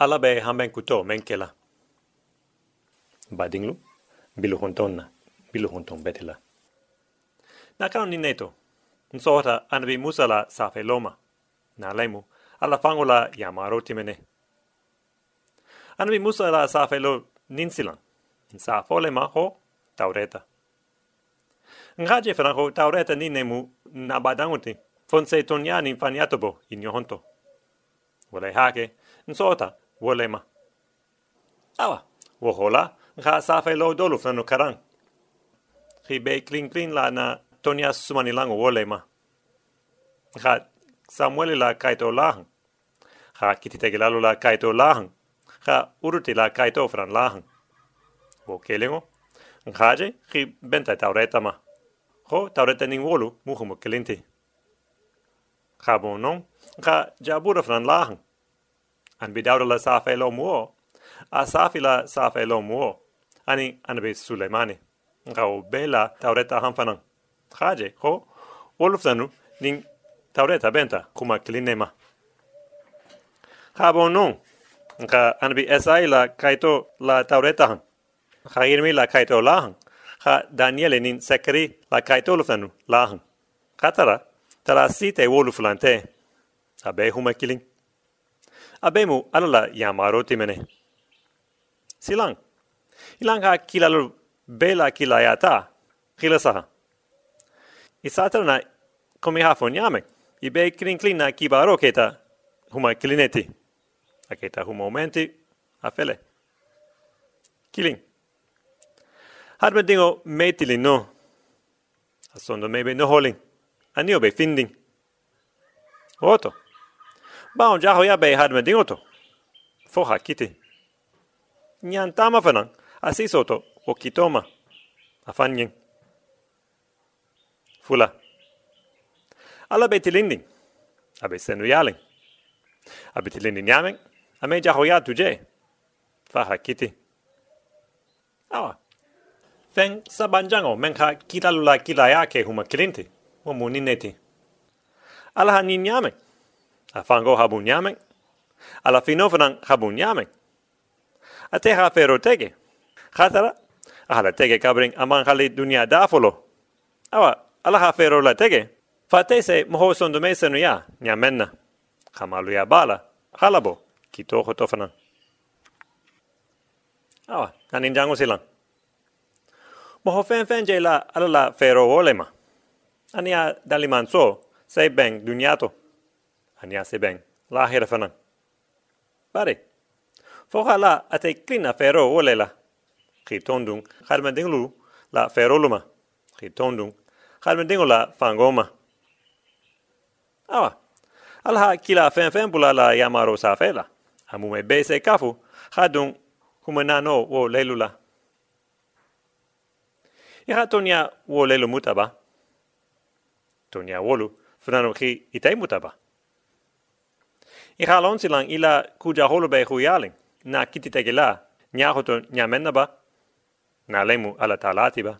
ala be hamben kuto menkela badinglu bilu hontonna bilu honton betela. Na kano ni neto. Nsota anabi musala safe loma. Na lemu ala fangola yamaro timene anabi musala safe lo ninsilan. Sa fole maho taureta. Ngaje franco taureta ni nemu na badanguti fonse tonyani faniatobo inyohonto wala hake nsota wole ma awa. Wo hola nga safe lo dolu frano karang. Khi be clean clean la na tonya sumani lango wole ma nga samuel la kaito lahang. Nga kitite gelalo la kaito lahang. Nga uruti la kaito fran lahang. Wo kelengo. Ngaje khi benta taureta ma. Ho taureta ning wolu muhumo kelinti. Ga bon non ga jabura fran lachen an bidauda la safe lo muo a safi la safe lo muo ani an be suleimani ga o bela taureta hanfanan gaje ho wolfsanu ning taureta benta kuma klinema ga bon non ga an bi esai la kaito la taureta han ga irmi la kaito lahan ga daniele nin sekri la kaito lofanu lahan katara tala site wolu flante abe huma kiling abe mu alala yamaro timene silang ilang ha kilalu bela kilayata kilasaha isatra na komi ha fonyame ibe kiling na kibaro keta huma kilineti aketa huma momenti afele kiling Hadme dingo metili no. Asondo mebe no holing anio be finding. Oto. Ba on jaho ya be had me dingoto. Fo ha kiti. Nyan tama fanan. Asi soto o kitoma. Afanyen. Fula. Ala be tilinding. Abe senu yaling. Abe tilinding yamen. Ame jaho ya tuje. Fa ha kiti. Awa. Fen sabanjango menka kitalula kilaya ke huma kilinti mo muni neti. Ala ha nin yamen. A fango habun yamen. Ala finofanan habun yamen. A te ha fero tege. Khatara. Ala tege kabring aman khali dunia dafolo. Awa, ala ha fero la tege. Fate se moho sondo me senu ya, nyamenna. Khamalu ya bala. Halabo. Kito khotofanan. Awa, kanin jango silang. Moho fen fen je la ala la fero olema ania daliman so se beng duniato ania se beng la hera fanan bare fo hala ate klina fero olela kitondung harmandinglu la feroluma kitondung harmandingu la fangoma awa alha kila fen fen bula la yamaro sa fela amu me bese kafu hadung humanano wo lelula Iha tonia wo lelu mutaba, tonia wolu funano ki itai mutaba. I halon silang ila kuja holobe huyaling na kititege la nyahoto nyamenna ba na lemu ala talati ba.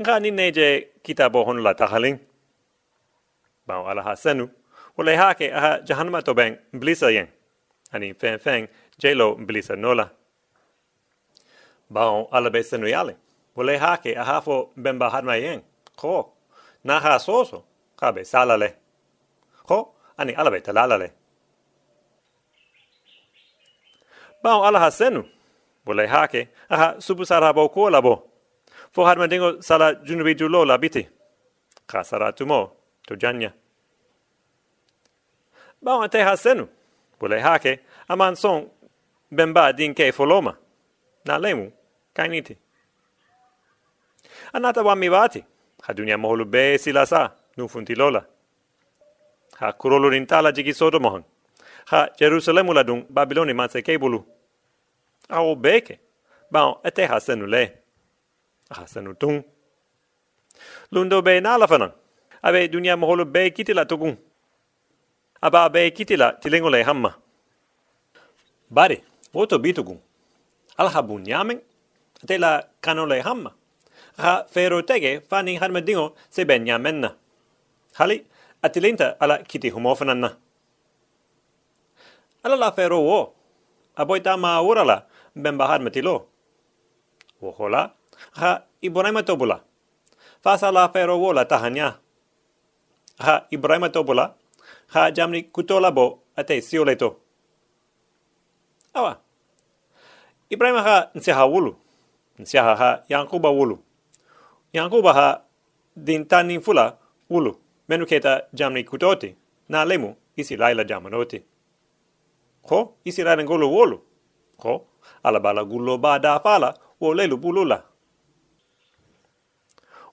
Nga ni neje kitabo hon la tahaling. Bao ala hasenu wale hake aha jahannama to beng blisa yen. Ani fen fen jelo blisa nola. Bao ala be senu yaling. Wale hake aha fo bemba hadma yen. Ko na ha soso ka be salale ko? Ani ala be talalale ba ala ha senu. Bole hake. Aha subu sara bo ko labo fo har dingo sala junubi julo la biti. Ka sara tumo to janya. Ba ate ha senu. Bole hake. Aman son bemba din ke foloma na lemu kainiti anata wa mi vati ha dunia moholu be sila sa nu funti lola ha kurolo rintala jigi sodo mohan ha jerusalemu la babiloni ma se kebulu a o beke ba ete ha senu ha senu lundo be na la abe dunia moholu be kitila tugun aba be kitila tilengo le hamma. Bari woto bitugun alhabun yamen ate kanole hamma. Ha fero tege fani harma dingo se ben menna. Hali atilinta ala kiti humofananna. Ala la fero wo. Aboita ma ora la ben bahar metilo. Wo hola. Ha Ibrahim tobula. Fasa la fero wo la tahanya. Ha Ibrahim tobula. Ha jamni kutola bo ate sioleto. Awa. Ibrahim ha nsiha wulu. Nsiha ha Yankuba wulu. Yankuba ha din tanin fula wulu. Menu keta jamni kutoti. Na lemu isi laila jamanoti. Ko isi laila ngolo wulu. Ko ala bala gullo ba da fala wo lelu bulula.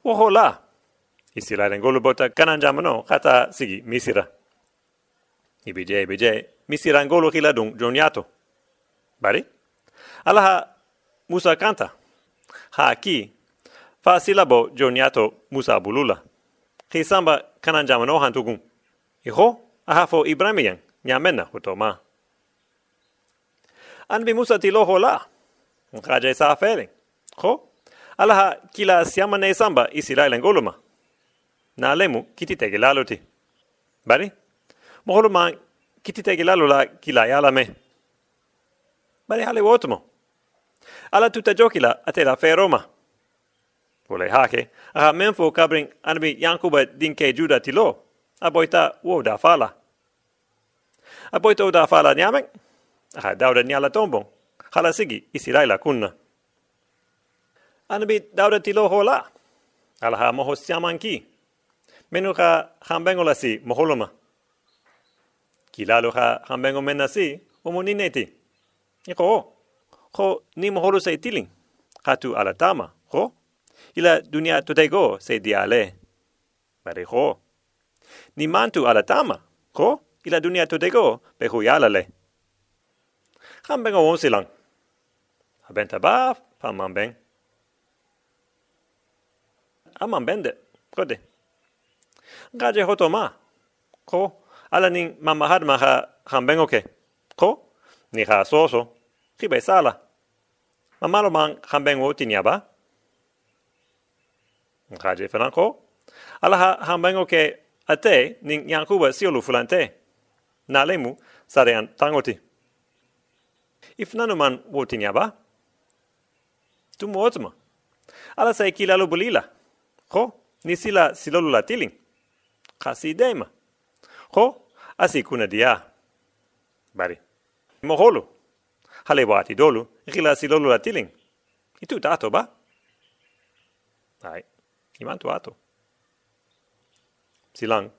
Wo la. Isi laila ngolo bota kanan jamano kata sigi misira. Ibije ibije misira ngolo kila dung joniato. Bari? Alaha Musa kanta. Ha ki fa silabo joniato Musa bulula. Ki samba kanan jamano hantugun. Iho aha fo nyamena hutoma. Anbi Musa ti loho la. Ngaje sa fele. Ho alaha kila siama ne samba isi la ngoluma. Na lemu kiti laloti. Bari? Moholuma kiti tege la kila yala me. Bari hale wotumo. Ala tuta jokila ate la feroma. Vole hake, aha menfo kabring anbi Yankuba dinke juda tilo. Aboita wo da fala. Aboita da fala nyameng. Aha dauda nyala tombong. Hala sigi isi laila kunna. Anbi dauda tilo hola. Ala ha moho siaman ki. Menu ka hambengola si moholoma. Kilalo ha hambengo menna si omonineti. Iko ho ni moholu se tiling. Hatu ala tama, ho? Ila dunia tutego se diale. Bari ho. Ni mantu ala tama, ho? Ila dunia tutego be huyala le. Hambengo won silang. Abenta ba, pa mambeng. Amambende, kode. Gaje hoto ma. Ko, ala ning mamahad maha hambengo ke. Ko, ni ha soso. Kibe sala. Mamalo mang hambengo tinya ba? Gaje fenan ko. Ala ha ke ate ning Yankuba siolu fulante. Na lemu sarean tangoti. If nanu man wo tinya ba? Tu. Ala sai kilalo bulila. Ko, ni sila silolu la tiling. Kasi. Ko, asi kuna dia. Bari. Moholu. Hale wati dolu, rila silolu la tiling. Itu tato ba? Ai, iman tu ato. Silang.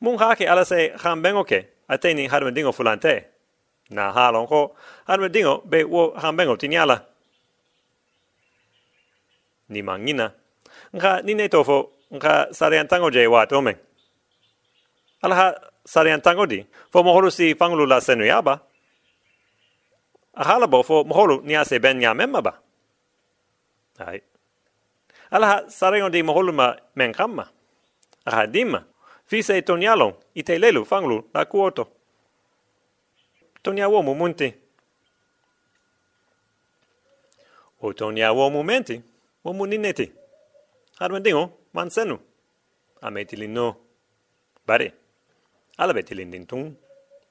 Mung hake ala se hambengo ke, ateni harmendingo fulante. Na halon ko, harmendingo be wo hambengo tinyala. Ni mangina. Nga nine tofo, nga sariantango je wa tomeng. Alaha sariantango di, fo moholu si fangulu la senu yaba. Ahala fo moholu ni ase ben nya memma ba. Ai. Alaha sariango di moholu ma men kamma. Aha dimma. Fi se tonyalon, ite lelu fangulu la kuoto. Tonya wo munti. O tonya wo mumenti, wo munineti. Harmendingo, man senu. Ametilin no. Bari. Ala betilin din tung.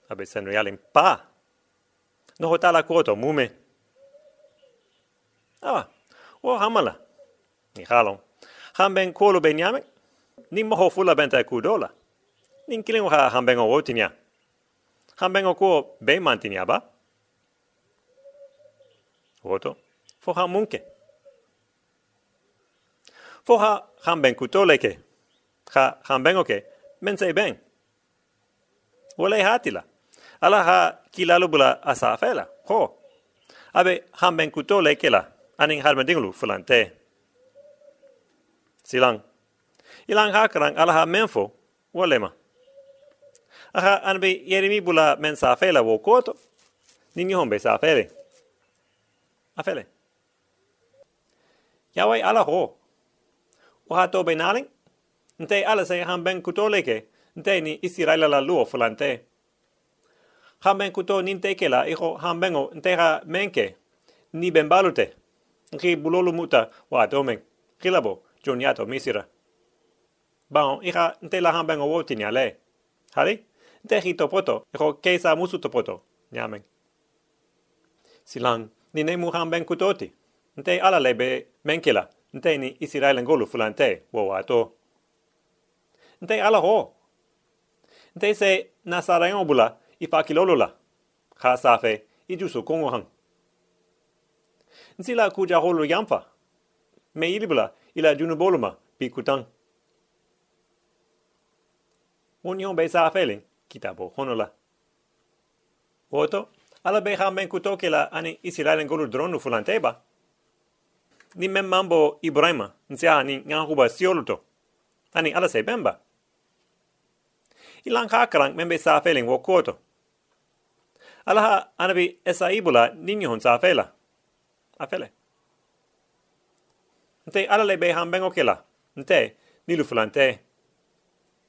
Abe senu yalin pa. No hota la kuoto mume. Awa. O hamala. Ni halon. Hamben kuolo ben yame. Ni moho fula benta kudola. Nin kilingo ha hamben o wotinya. Hamben o kuo ben mantinya ba? Woto. Fo ha munke. Fo ha hamben kutoleke. Ha hamben oke. Mense ben. Wole hatila. Ala ha kilalo bula asafela. Ho. Abe hamben kutoleke la. Aning harmendinglu fulante. Silang. Ilang hakarang ala ha menfo. Wolema. Aha anbe yerimi bula men safela wo koto. Nini hombe safele. Afele. Yawai ala ho. Oha to benaling. Nte ala se hamben kutoleke. Nte ni isiraila la luo fulante. Hamben kuto ninte kela iho hambengo nte ha menke. Ni ben balute. Nki bulolu muta wa domen. Kilabo joniato misira. Baon iha nte la hambengo wotinya le. Hari? Nte hi topoto iho keisa musu topoto. nyameng. Silang, ni ne mu hamben kutoti. Nte ala lebe menkila, nte ni Israelen golu fulante, wo ato. Nte ala ho. Nte se nasarayon bula, ipa kilolula. Kha safe, ijusu kongo hang. Nsila kuja holu yamfa. Me ilibula, ila junuboluma, pi kutang. Unyon be sa feeling, kitabo honola. Woto, ala be ha men kutoke la ani Israelen golu dronu fulanteba. Ni men mambo Ibrahima, nsia ni ngahuba sioluto. Ani ala se bemba. Ilang kakarang men be sa feeling wo kuoto. Ala ha anabi esa ibula ninyo sa fela. Afele. Nte ala le be hambengo kela. Nte nilu fulante.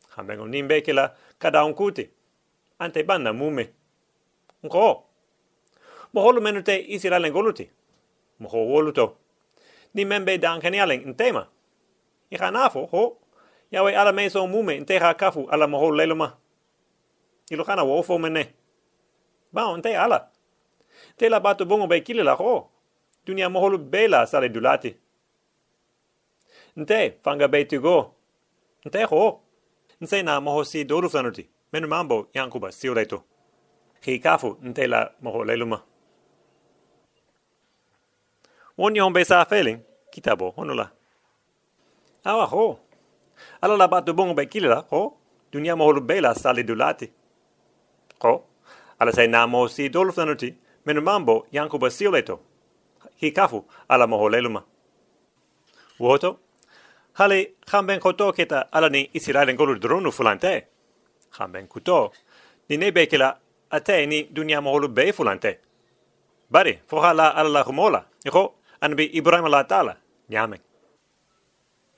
Hambengo nimbe kela kada on kuti. Ante banna mume. Nko. Moholu menute Israelen goluti. Moho woluto. Ni membe dankani alen ntema. Ika nafo ho. Yawe ala meso mume nteha kafu ala moho leloma. Ilo kana wofo mene. Ba nte ala. Te la batu bongo be kile la ho. Dunia moholu bela sale dulati. Nte fanga tu go. Nte ho. Nse na moho si doru flanuti. Menu mambo yankuba siuleto. Hi kafu nte la moho leluma. Won yon be sa feeling, kitabo honula. Awa ho. Ala la batu bongo be kile la ho. Dunia moholu bela sale dulati. Ho. Ala se na moho si doru flanuti. Menu mambo yankuba siuleto. Hi kafu ala moho leluma. Woto. Hale hamben koto keta ala ni Israelen golu dronu fulante. Hamben kuto. Ni ne bekela ate ni dunia moholu be fulante. Bari, foha la ala la humola. Anbi Ibrahim la tala. Nyamen.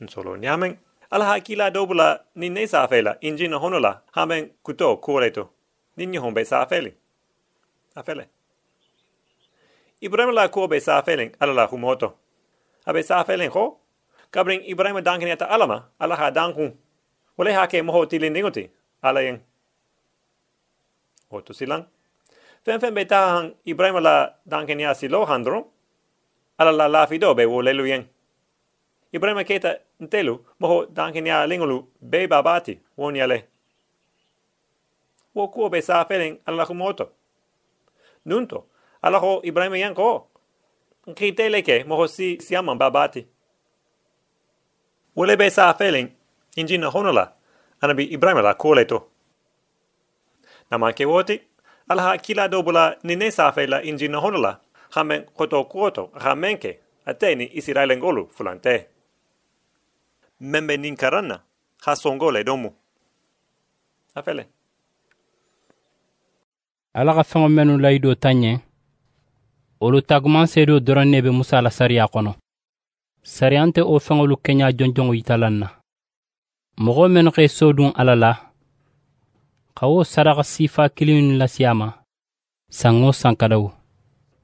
Nsolo nyamen. Ala ha kila dobula ni ne sa fela injina honola hamben kuto kureto. Ninyo hombe sa feli. Afele. Ibrahim la ko be sa felen ala la humoto. Abe sa felen ho? Kabring Ibrahim danken eta alama, ala ha dankun. Wale ha ke moho tilin dingoti, ala yen. Oto silang. Fen fen be ta hang Ibrahim la danken ya silo handro, ala la la fido be wo lelu yen. Ibrahim keta ntelu moho danken ya lingolu be babati, won yale. Wo kuo be sa felen ala la humoto. Nunto, ala ho Ibrahim yan ko. Nkite leke moho si siaman babati. Wole be sa feeling injina honola Ibrahim la koleto. Nama ke woti ala ha kila dobula nine sa fela injina honola hamen koto kuoto hamenke ateni Israelen golu fulante. Membe ninkarana ha songole domu. Afele. ala ka fɛŋo mennu layido ta ɲɛ olu taguman seedo dɔrɔn ne be musa la sariya kɔnɔ sariyan tɛ o fɛŋolu kɛɲa jɔnjɔŋo yitalan na mɔgɔ mennu xe so dun ala la xa wo saraka sifa lasi lasiya ma sanŋo sankadawu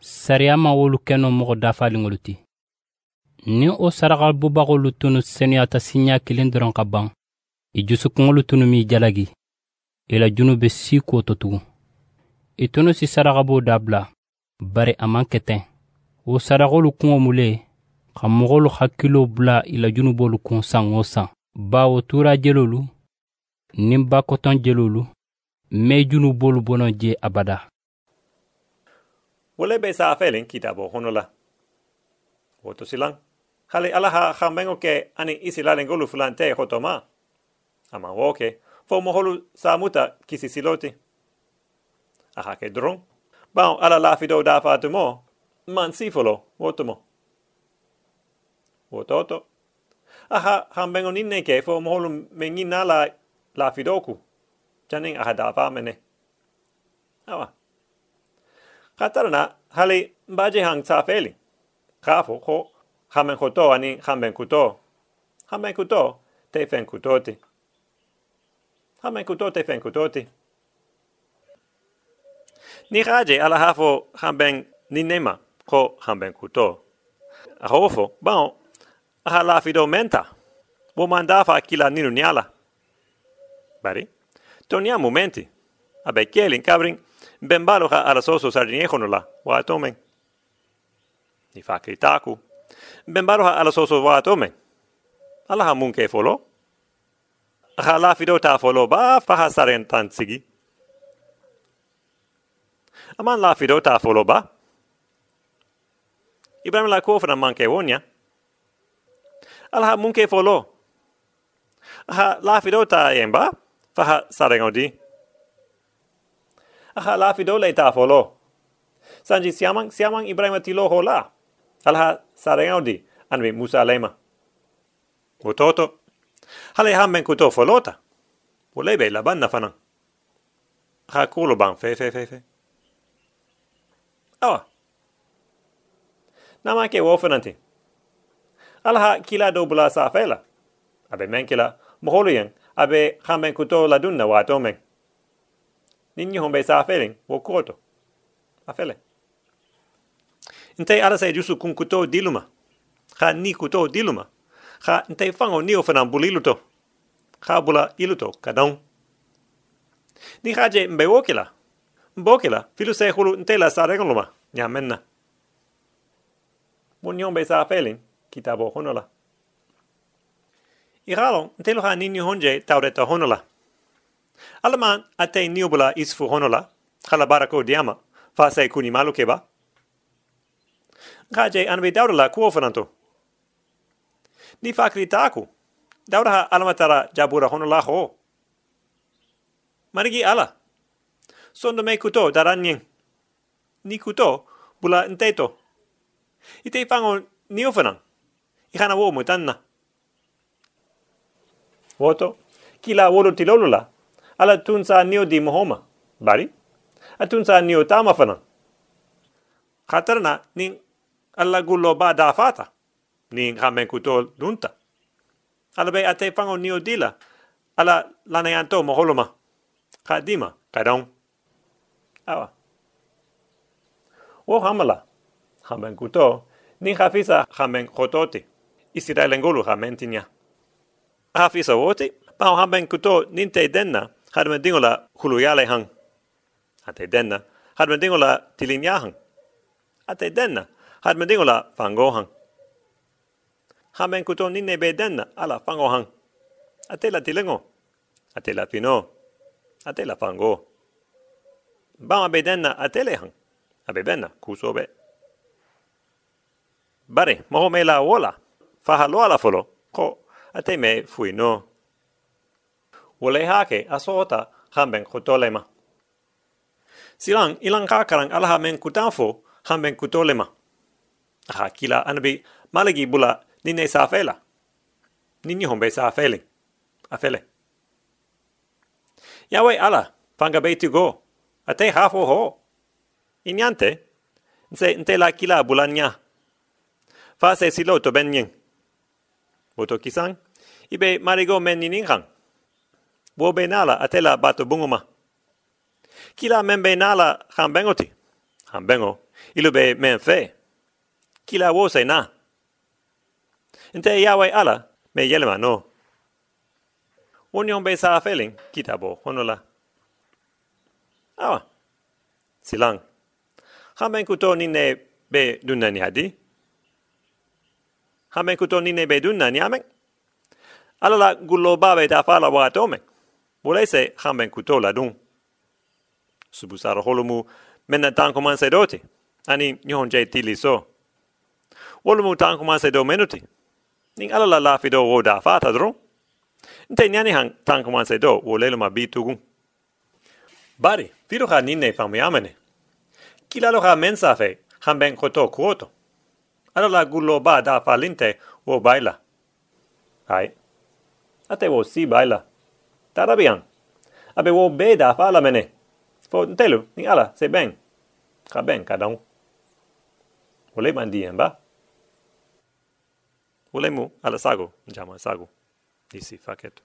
sariya ma wolu kɛnɔ mɔgɔ dafaliŋolu ti ni o saraka bubaxolu tunu senuyata siɲa kilin dɔrɔn ka ban i jusukuŋolu tunu m'i jalagi. I la junu be si k'o to tugun i tunu si saragabo dabila bari a man kɛ tɛn o saragolu kuŋo mu xa moxolu hakkilo bula i la junubolu kun san o san bawo tura jelolu nin bakɔtɔn jelolu me junubolu bono je abada Wole be sa feeling kitabo honola. Woto silang. Hale ala ha hambengo ke ani Israelen golu fulante hotoma. Ama woke. Fo moholu sa muta kisi siloti. Aha ke dron. Bao ala la fido da fatumo. Man sifolo. Wotomo. Wototo. Aha hambengo ninne ke fo moholu mengina la la fidoku. Janing aha da fa mene. Awa. Katarana hali baje hang sa feli. Kafo ho hamen koto ani hamen kuto. Hamen kuto te fen kutoti. Hamen kuto te fen kutoti. Ni raje ala hafo hamen ni nema ko hamen kuto. A hofo, bon, aha la fido menta. Wo mandafa kila ninu niala. Bari, tonia momenti. Abe kielin kabring, ben balo ha ala soso sardine kono la wa tomen ni fa kritaku. Ben balo ha ala soso wa tomen ala ha munke folo. Ha la fido ta folo ba fa ha saren tan sigi aman la fido ta folo ba. Ibrahim la kofana manke wonya ala ha munke folo ha la fido ta yemba fa ha aha la fido le ta folo sanji siamang siamang ibrahim tilo hola. Alha sarengau di anvi musa lema utoto hale hamben kuto folota ule be la banna fana ha kulo ban fe fe fe fe. Awa. Nama ke wofananti alha kila do bula sa fela abe men kila moholo yen abe hamben kuto la dunna wato men. Ninni hombe sa felen wo koto a fele intei ala se jusu kun kuto diluma. Ha ni kuto diluma. Ha intei fango ni ofana buliluto ha bula iluto kadon. Ni haje mbe wokila mbokila filu se hulu intei la sa regaluma nya menna bon yombe sa felen kitabo honola Iralo, ntelo ha nini honje taureta honola. Alaman ate niubula isfu honola, khala barako diama, fa sai kuni malu keba. Ngaje anbe daudala kuofananto. Ni fakri taku. Daudaha alamatara jabura honola ho. Marigi ala. Sondo me kuto daranyeng. Ni kuto bula nteto. Ite fango niofanang. Ihana wo mutanna. Woto, kila wodo tilolula, ala tunsa nio di mohoma. Bari. A tunsa nio tama fana khatarna nin alla gullo ba da fata. Nin khamen kuto dunta ala be ate fango nio dila. Ala lanayanto moholoma. Khadima kadon awa. O hamala. Khamen kuto. Nin khafisa khamen khototi isiralengulu khamen tinya hafisa woti pa hamen kuto ninte denna hade men dingola huluyale hang. Ate denna, hade men dingola tilinja hang. Ate denna, hade men dingola fango hang. Ha men kuton ninne be denna, ala fango hang. Ate la tilingo. Ate la fino. Ate la fango. Bama be denna ate le hang. Abe benna, kuso be. Bare, moho me la wola. Faha lo ala folo. Ko, ate me fui no wole hake asota hamben kutolema. Silang ilang kakarang alaha men kutanfo hamben kutolema. Aha kila anabi malagi bula nine saafela. Nini hombe saafeli. Afele. Yawe ala, panga beitu go. Ate hafo ho. Inyante, nse nte la kila bulanya. Fa se silo to benyen. Boto kisang, ibe marigo men nininghang wo be nala atela bato bunguma. Kila men be nala han bengoti. Han bengo, ilu be men fe. Kila wo se na. Inte yawe ala, me yelema no. Union be sa feeling, kitabo, honola. Awa. Silang. Han ben kuto nine be dunna ni hadi. Dunna ni amen. Alala babe da fala hamben kuto la dun. Subusaro holumu mena tanko man se doti. Ani la lafi do wo da fata dro. Nte nyani hang tanko man se do wo lelo ma bitugu. Bari, fido ha ninne fami amene. Kila lo ha mensa fe hamben kuto kuoto. Ala la gullo ba da falinte wo baila. Ai. Ate wo si baila. Tarabian. Abe wo be da fa la mene. Fo telu ni ala se ben. Ka ben ka don. Wole man di en ba. Wole mu ala sago, jama sago. Isi faket.